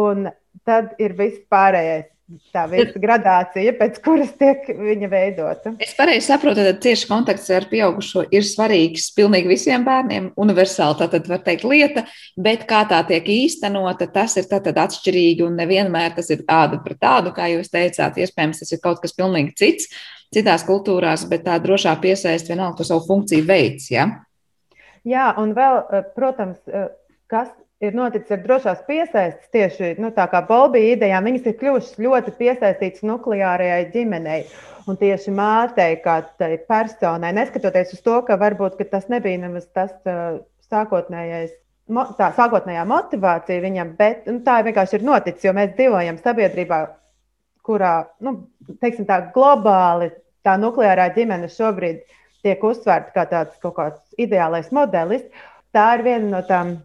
un tad ir viss pārējais tā visa gradācija, pēc kuras tiek viņa veidota. Es pareizi saprotu, ka tieši kontakts ar pieaugušo ir svarīgs pilnīgi visiem bērniem. Universāli tā tad var teikt lieta, bet kā tā tiek īstenota, tas ir atšķirīgi un nevienmēr tas ir tāda pret tādu, kā jūs teicāt. Iespējams, tas ir kaut kas pilnīgi cits citās kultūrās, bet tā drošā piesaist vienalga to savu funkciju veids. Ja? Jā, un vēl, eh, protams, eh, kas ir noticis ar drošās piesaistes, tieši nu, tā kā Bolbija idejām, viņas ir kļuvušas ļoti piesaistītas nukleārajai ģimenei. Un tieši mātei, kā personai, neskatoties uz to, ka varbūt ka tas nebija nemaz tas uh, sākotnējais. Tā sākotnējā motivācija viņam, bet nu, tā vienkārši ir noticis, jo mēs dzīvojam sabiedrībā, kurā, nu, teiksim, tā globāli tā nukleārā ģimene šobrīd tiek uzsvērta kā tāds kaut kāds ideālais modelis. Tā ir viena no tām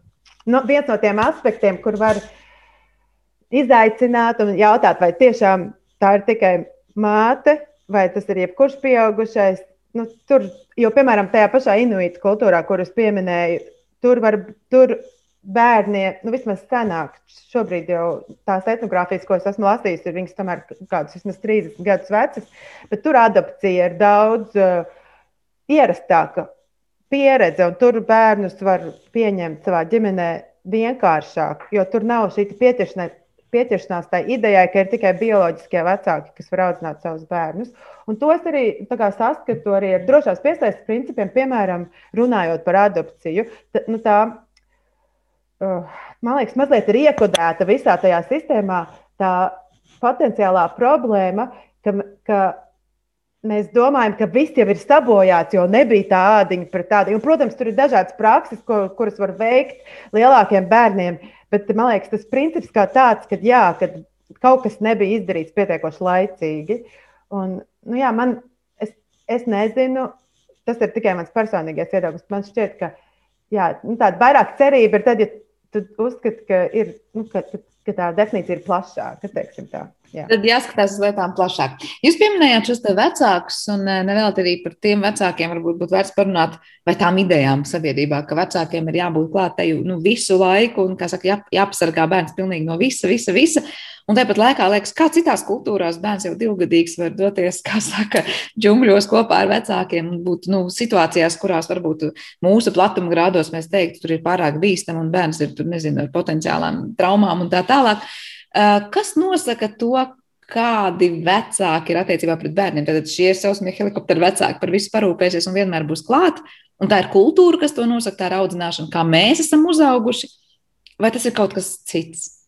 no, viens no tiem aspektiem, kur var izaicināt un jautāt, vai tiešām tā ir tikai māte, vai tas ir jebkurš pieaugušais. Nu, tur, jo, piemēram, tajā pašā inuītu kultūrā, kuras pieminēju, tur var tur bērniem, nu, vismaz senāk, šobrīd jau tās etnogrāfijas, ko es esmu lasījis, ir viņas tomēr kādas vismaz 30 gadus vecas, bet tur adopcija ir daudz uh, ierastāka pieredze, un tur bērnus var pieņemt savā ģimenē vienkāršāk, jo tur nav šī pieķeršanās tai idejai, ka ir tikai bioloģiskie vecāki, kas var audzināt savus bērnus. Un to es arī saskatu arī ar drošās piesaistes principiem, piemēram, runājot par adopciju. Tā, nu, tā, uh, man liekas, mazliet ir iekodēta visā tajā sistēmā tā potenciālā problēma, ka, ka mēs domājam, ka viss jau ir sabojāts, jo nebija tā ādiņa pret tādu. Un, protams, tur ir dažādas prakses, ko, kuras var veikt lielākiem bērniem. Bet man liekas, tas princips kā tāds, ka, jā, ka kaut kas nebija izdarīts pietiekoši laicīgi. Un, nu, jā, man, es, es nezinu, tas ir tikai mans personīgais viedoklis. Man šķiet, ka jā, nu, tāda vairāk cerība ir tad, ja tu uzskati, ka, ir, nu, ka, ka tā definīcija ir plašāka. Jā. Tad jāskatās uz lietām plašāk. Jūs pieminējāt šos vecākus, un eh, nevēl arī par tiem vecākiem varbūt būtu vērts parunāt, vai tām idejām sabiedrībā, ka vecākiem ir jābūt klātēju nu, visu laiku, un, kā saka, jā, jāpasargā bērns pilnīgi no visa, visa, visa. Un tāpat laikā, liekas, kā citās kultūrās bērns jau divgadīgs var doties, kā saka, džungļos kopā ar vecākiem un būt nu, situācijās, kurās varbūt mūsu platuma grādos mēs teiktu, tur ir pārāk bīstami un bērns ir tur, nezinu, ar potenciālām traumām un tā tālāk. Eh, kas nosaka to, kādi vecāki ir attiecībā pret bērniem? Tad šie ir sausmie helikopteri vecāki par visu parūpēsies un vienmēr būs klāt. Un tā ir kultūra, kas to nosaka, tā ir audzināšana, kā mēs esam uzauguši, vai tas ir kaut kas cits?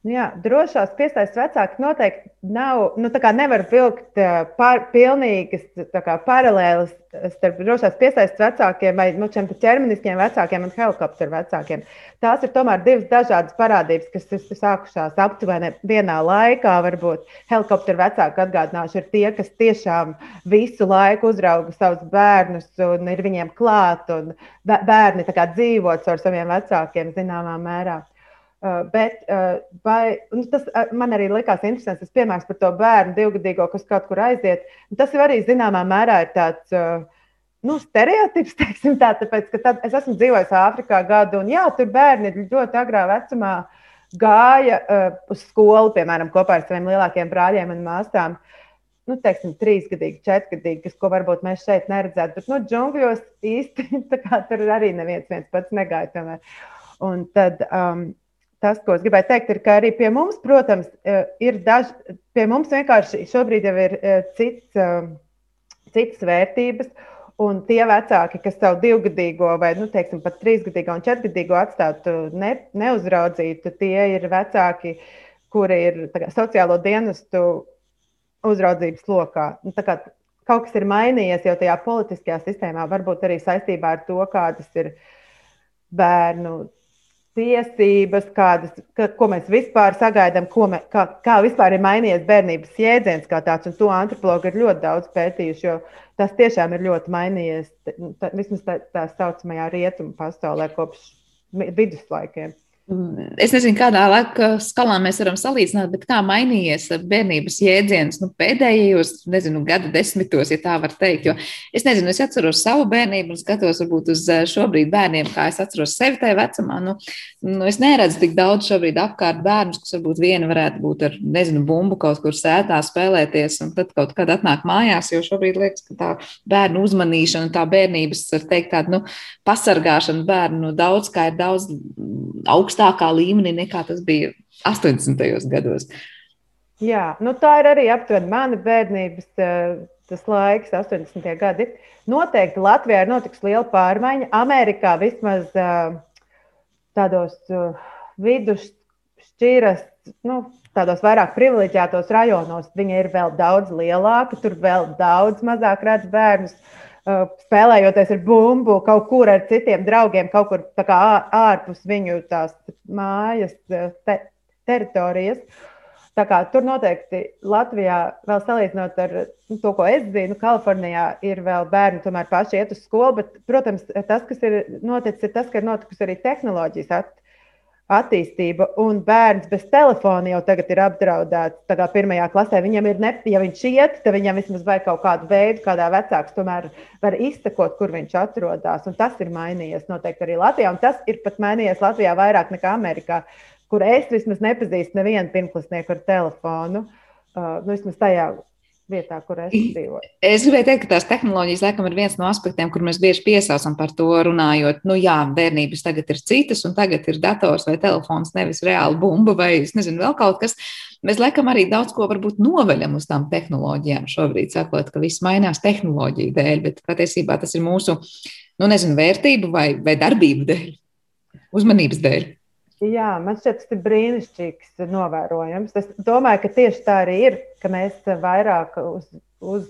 Nu jā, drošās piesaistes vecāki noteikti nav, nu, nevar vilkt par, pilnīgas kā, paralēlas starp drošās piesaistes vecākiem vai nu, ķermeniskiem vecākiem un helikopteru vecākiem. Tās ir tomēr divas dažādas parādības, kas ir sākušās aptuveni vienā laikā. Varbūt helikopteru vecāki atgādināšu, ir tie, kas tiešām visu laiku uzrauga savus bērnus un ir viņiem klāt, un bērni dzīvo ar saviem vecākiem zināmā mērā. Uh, bet uh, vai, tas uh, man arī likās interesants, tas piemērs par to bērnu divgadīgo, kas kaut kur aiziet. Tas arī zināmā mērā ir tāds nu, stereotips, teiksim, tā, tāpēc, ka tad, es esmu dzīvojis Āfrikā gadu, un jā, tur bērni ļoti agrā vecumā gāja uh, uz skolu, piemēram, kopā ar saviem lielākiem brāļiem un māsām. Nu, teiksim, trīsgadīgi, četrgadīgi, kas, ko varbūt mēs šeit neredzētu. Bet, nu, džungļos īsti tur arī neviens pats negāja. Tomēr. Un tad um, tas, ko es gribēju teikt, ir, ka arī pie mums, protams, e, ir daži, pie mums vienkārši šobrīd jau ir e, cits, e, citas vērtības. Un tie vecāki, kas savu divgadīgo vai nu, teiksim, pat trīsgadīgo un četrgadīgo atstātu ne, neuzraudzītu, tie ir vecāki, kuri ir kā, sociālo dienestu uzraudzības lokā. Nu, kā, kaut kas ir mainījies jau tajā politiskajā sistēmā, varbūt arī saistībā ar to, kādas ir bērnu tiesības, kādas, ka, ko mēs vispār sagaidām, mē, kā, kā vispār ir mainījies bērnības jēdziens kā tāds. Un to antropologi ir ļoti daudz pētījuši, jo tas tiešām ir ļoti mainījies tā, vismaz tā, tā saucamajā rietumu pasaulē kopš viduslaikiem. Es nezinu, kādā laika skalā mēs varam salīdzināt, bet kā mainījies bērnības jēdziens nu, pēdējos, nezinu, gada desmitos, ja tā var teikt. Jo es nezinu, es atceros savu bērnību un skatos varbūt uz eh, šobrīd bērniem, kā es atceros sevi tajā vecumā. Nu, nu, es neredzu tik daudz šobrīd apkārt bērnus, kas varbūt viena varētu būt ar, nezinu, bumbu kaut kur sētā spēlēties, un tad kaut kad atnāk mājās, jo šobrīd liekas, ka tā bērnu uzmanīšana, tā bērnības, var teikt, tāda, nu, pasargāšana bērnu nu, daudz, kā ir daudz augstāk augstākā līmenī nekā tas bija 80. gados. Jā, nu tā ir arī aptuveni mana bērnības tas laiks, 80. gadi. Noteikti Latvijā ir notikusi liela pārmaiņa. Amerikā vismaz tādos vidusšķiras, nu, tādos vairāk privileģētos rajonos, viņa ir vēl daudz lielāka, tur vēl daudz mazāk redz bērnus. Uh, spēlējoties ar bumbu kaut kur ar citiem draugiem, kaut kur kā, ārpus viņu tās mājas uh, te, teritorijas. Tā kā, tur noteikti Latvijā, vēl salīdzinot ar nu, to, ko es zinu, Kalifornijā ir vēl bērni, tomēr paši iet uz skolu. Bet, protams, tas, kas ir noticis, ir tas, ka ir notikusi arī tehnoloģijas at, attīstība, un bērns bez telefona jau tagad ir apdraudēts. Tā kā pirmajā klasē viņam ir, ne, ja viņš iet, tad viņam vismaz vajag kaut kādu veidu, kādā vecāks tomēr var izsekot, kur viņš atrodas. Un tas ir mainījies noteikti arī Latvijā, un tas ir pat mainījies Latvijā vairāk nekā Amerikā, kur es vismaz nepazīstu nevienu pirmklasnieku ar telefonu. Uh, nu, vismaz tajā vietā, kur es dzīvoju. Es gribēju teikt, ka tās tehnoloģijas laikam ir viens no aspektiem, kur mēs bieži piesaucam par to runājot. Nu, jā, bērnības tagad ir citas, un tagad ir dators vai telefons, nevis reāli bumba vai es nezinu, vēl kaut kas. Mēs laikam arī daudz ko varbūt noveļam uz tām tehnoloģijām šobrīd, sakot, ka viss mainās tehnoloģiju dēļ, bet patiesībā tas ir mūsu, nu, nezinu, vērtību vai, vai darbību dēļ, uzmanības dēļ. Jā, man šķiet, tas ir brīnišķīgs novērojums. Es domāju, ka tieši tā arī ir, ka mēs vairāk uz, uz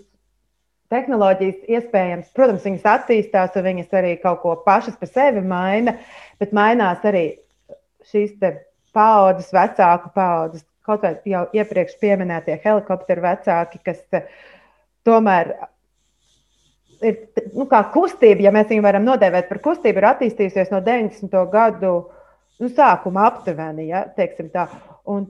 tehnoloģijas iespējams, protams, viņas attīstās, un viņas arī kaut ko pašas par sevi maina, bet mainās arī šīs paudzes, vecāku paudzes, kaut vai jau iepriekš minētie helikopteru vecāki, kas tomēr ir nu, kustība, ja mēs viņu varam nodēvēt par kustību, ir attīstījusies no 90. gadu nu, sākuma aptuveni. Ja,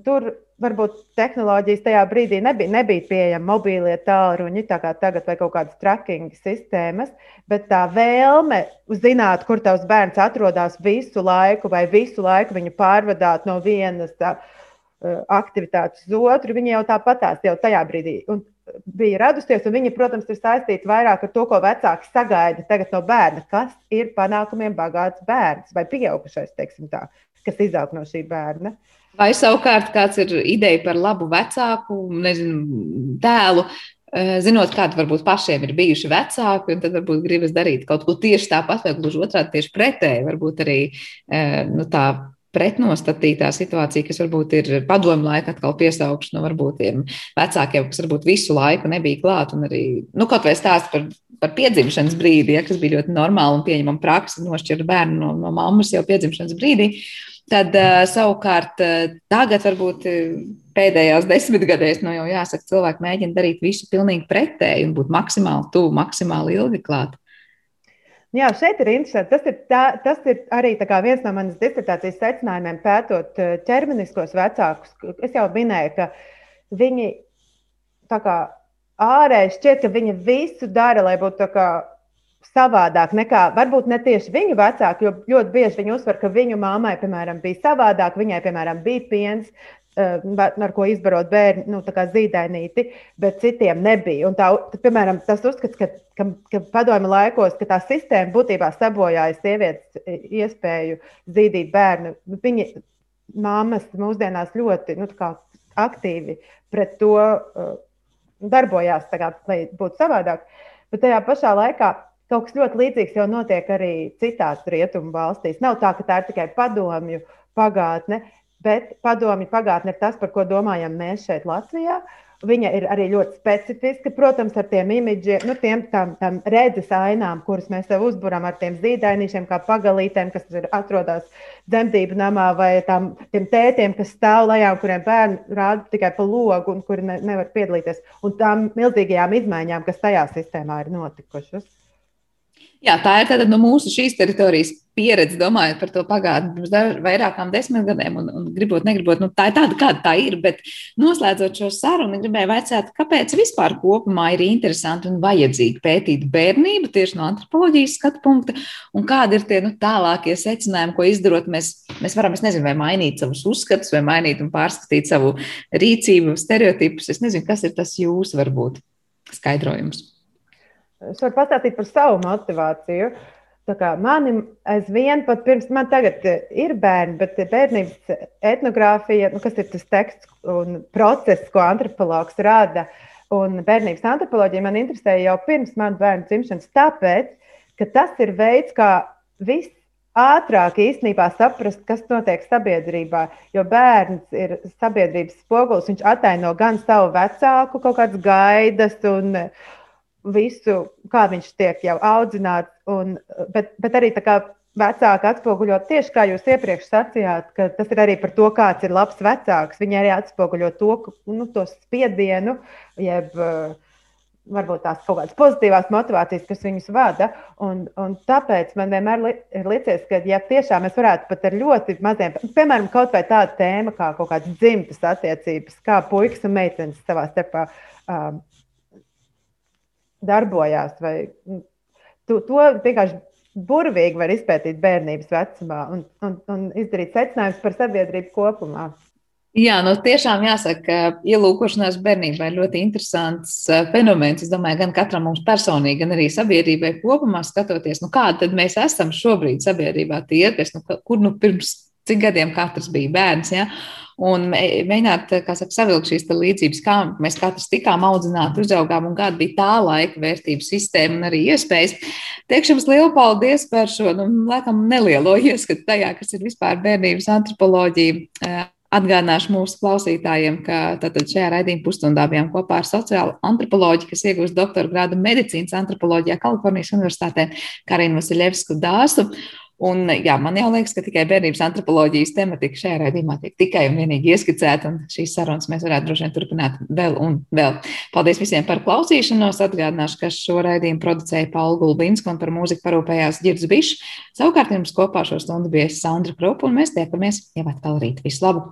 tur varbūt tehnoloģijas tajā brīdī nebija, nebija pieejama mobīlie tālruņi, tā kā tagad, vai kaut kādas tracking sistēmas, bet tā vēlme zināt, kur tavs bērns atrodas visu laiku, vai visu laiku viņu pārvadāt no vienas tā, uh, aktivitātes uz otru, viņi jau tāpatās jau tajā brīdī. Un bija radusies, un viņa, protams, ir saistīta vairāk ar to, ko vecāki sagaida no bērna. Kas ir panākumiem bagāts bērns vai pieaugušais, tā, kas izaug no šī bērna? Vai savukārt kāds ir ideja par labu vecāku, nezinu, tēlu, eh, zinot, kādi varbūt pašiem ir bijuši vecāki, un tad varbūt gribas darīt kaut ko tieši tāpat, vai gluži otrādi tieši pretēji, varbūt arī eh, nu, tā pretnostatītā situācija, kas varbūt ir padomu laika atkal piesaukšana no varbūt tiem vecākiem, kas varbūt visu laiku nebija klāt, un arī, nu, kaut vai stāst par, par piedzimšanas brīdi, ja, kas bija ļoti normāli un pieņemama praksa, nošķirt bērnu no, no mammas jau piedzimšanas brīdī. Tad uh, savukārt uh, tagad varbūt pēdējās desmitgadēs, nu jau jāsaka, cilvēki mēģina darīt visu pilnīgi pretēji un būt maksimāli tuvu, maksimāli ilgi klāt. Jā, šeit ir interesanti. Tas ir, tā, tas ir arī viens no manas disertācijas secinājumiem, pētot eh, ķermeniskos vecākus. Es jau minēju, ka viņi kā, ārēji šķiet, ka viņi visu dara, lai būtu savādāk nekā varbūt ne tieši viņu vecāki, jo ļoti bieži viņi uzsver, ka viņu mammai, piemēram, bija savādāk, viņai, piemēram, bija piens, ar ko izbarot bērnu, nu, tā kā zīdainīti, bet citiem nebija. Un tā, piemēram, tas uzskats, ka, ka, ka padomju laikos, ka tā sistēma būtībā sabojāja sievietes iespēju zīdīt bērnu. Viņa māmas mūsdienās ļoti nu, aktīvi pret to uh, darbojās, kā, lai būtu savādāk. Bet tajā pašā laikā kaut kas ļoti līdzīgs jau notiek arī citās rietumu valstīs. Nav tā, ka tā ir tikai padomju pagātne. Bet padomju pagātne ir tas, par ko domājam mēs šeit, Latvijā. Viņa ir arī ļoti specifiska, protams, ar tiem imidžiem, nu, tiem tam, tam redzes ainām, kuras mēs sev uzburam ar tiem zīdainīšiem, kā pagalītēm, kas ir atrodas dzemdību namā, vai tam, tiem tētiem, kas stāv lejā, kuriem bērni rāda tikai pa logu un kuri ne, nevar piedalīties, un tām milzīgajām izmaiņām, kas tajā sistēmā ir notikušas. Jā, tā ir tāda no mūsu šīs teritorijas pieredze, domājot par to pagātni pirms vairākām desmit gadiem, un, un gribot, negribot, nu, tā ir tāda, kāda tā ir. Bet noslēdzot šo sarunu, gribēju vaicāt, kāpēc vispār kopumā ir interesanti un vajadzīgi pētīt bērnību tieši no antropoloģijas skatu punkta, un kādi ir tie nu, tālākie secinājumi, ko izdarot. Mēs, mēs varam, es nezinu, vai mainīt savus uzskatus, vai mainīt un pārskatīt savu rīcību, stereotipus. Es nezinu, kas ir tas jūsu varbūt skaidrojums. Es varu pastāstīt par savu motivāciju. Mani aizvien, pat pirms man tagad ir bērni, bet bērnības etnogrāfija, nu, kas ir tas teksts un process, ko antropologs rada, un bērnības antropoloģija man interesēja jau pirms manas bērnu dzimšanas, tāpēc, ka tas ir veids, kā viss ātrāk īstenībā saprast, kas notiek sabiedrībā. Jo bērns ir sabiedrības spogulis, viņš ataino gan savu vecāku kaut kādas gaidas un, visu, kā viņš tiek jau audzināts, un, bet, bet arī tā kā vecāki atspoguļo tieši kā jūs iepriekš sacījāt, ka tas ir arī par to, kāds ir labs vecāks. Viņi arī atspoguļo to, nu, to spiedienu, jeb varbūt tās kaut kādas pozitīvās motivācijas, kas viņus vada. Un, un tāpēc man vienmēr li, ir licies, ka, ja tiešām mēs varētu pat ar ļoti maziem, piemēram, kaut vai tāda tēma kā kaut kādas dzimtas attiecības, kā puikas un meitenes savā starpā. Um, darbojās. Vai, nu, to, to vienkārši burvīgi var izpētīt bērnības vecumā un, un, un izdarīt secinājumus par sabiedrību kopumā. Jā, nu tiešām jāsaka, ka ielūkošanās bērnībā ir ļoti interesants uh, fenomens. Es domāju, gan katram mums personīgi, gan arī sabiedrībai kopumā skatoties, nu kāda tad mēs esam šobrīd sabiedrībā tie, kas, nu, kur nu pirms cik gadiem katrs bija bērns. Ja? Un mēģināt saka, savilkt šīs līdzības, kā mēs katrs tikām audzināti, uzaugām un kāda bija tā laika vērtību sistēma un arī iespējas. Teikšu jums lielu paldies par šo, nu, laikam, nelielo ieskatu tajā, kas ir vispār bērnības antropoloģija. Atgādināšu mūsu klausītājiem, ka šajā raidījuma pusstundā bijām kopā ar sociālo antropoloģiju, kas iegūst doktora grādu medicīnas antropoloģijā Kalifornijas Universitātē, Karinu Vasiljevsku Dāsu. Un, jā, man liekas, ka tikai bērnības antropoloģijas tematika šajā raidījumā tiek tikai un vienīgi ieskicēta, un šīs sarunas mēs varētu droši vien turpināt vēl un vēl. Paldies visiem par klausīšanos. Atgādināšu, ka šo raidījumu producēja Paula Gulbinska un par mūziku parūpējās Girds Bišs. Savukārt jums kopā šo stundu bija Sandra Krupa, un mēs tiekamies jau atkal rīt. Visu labu!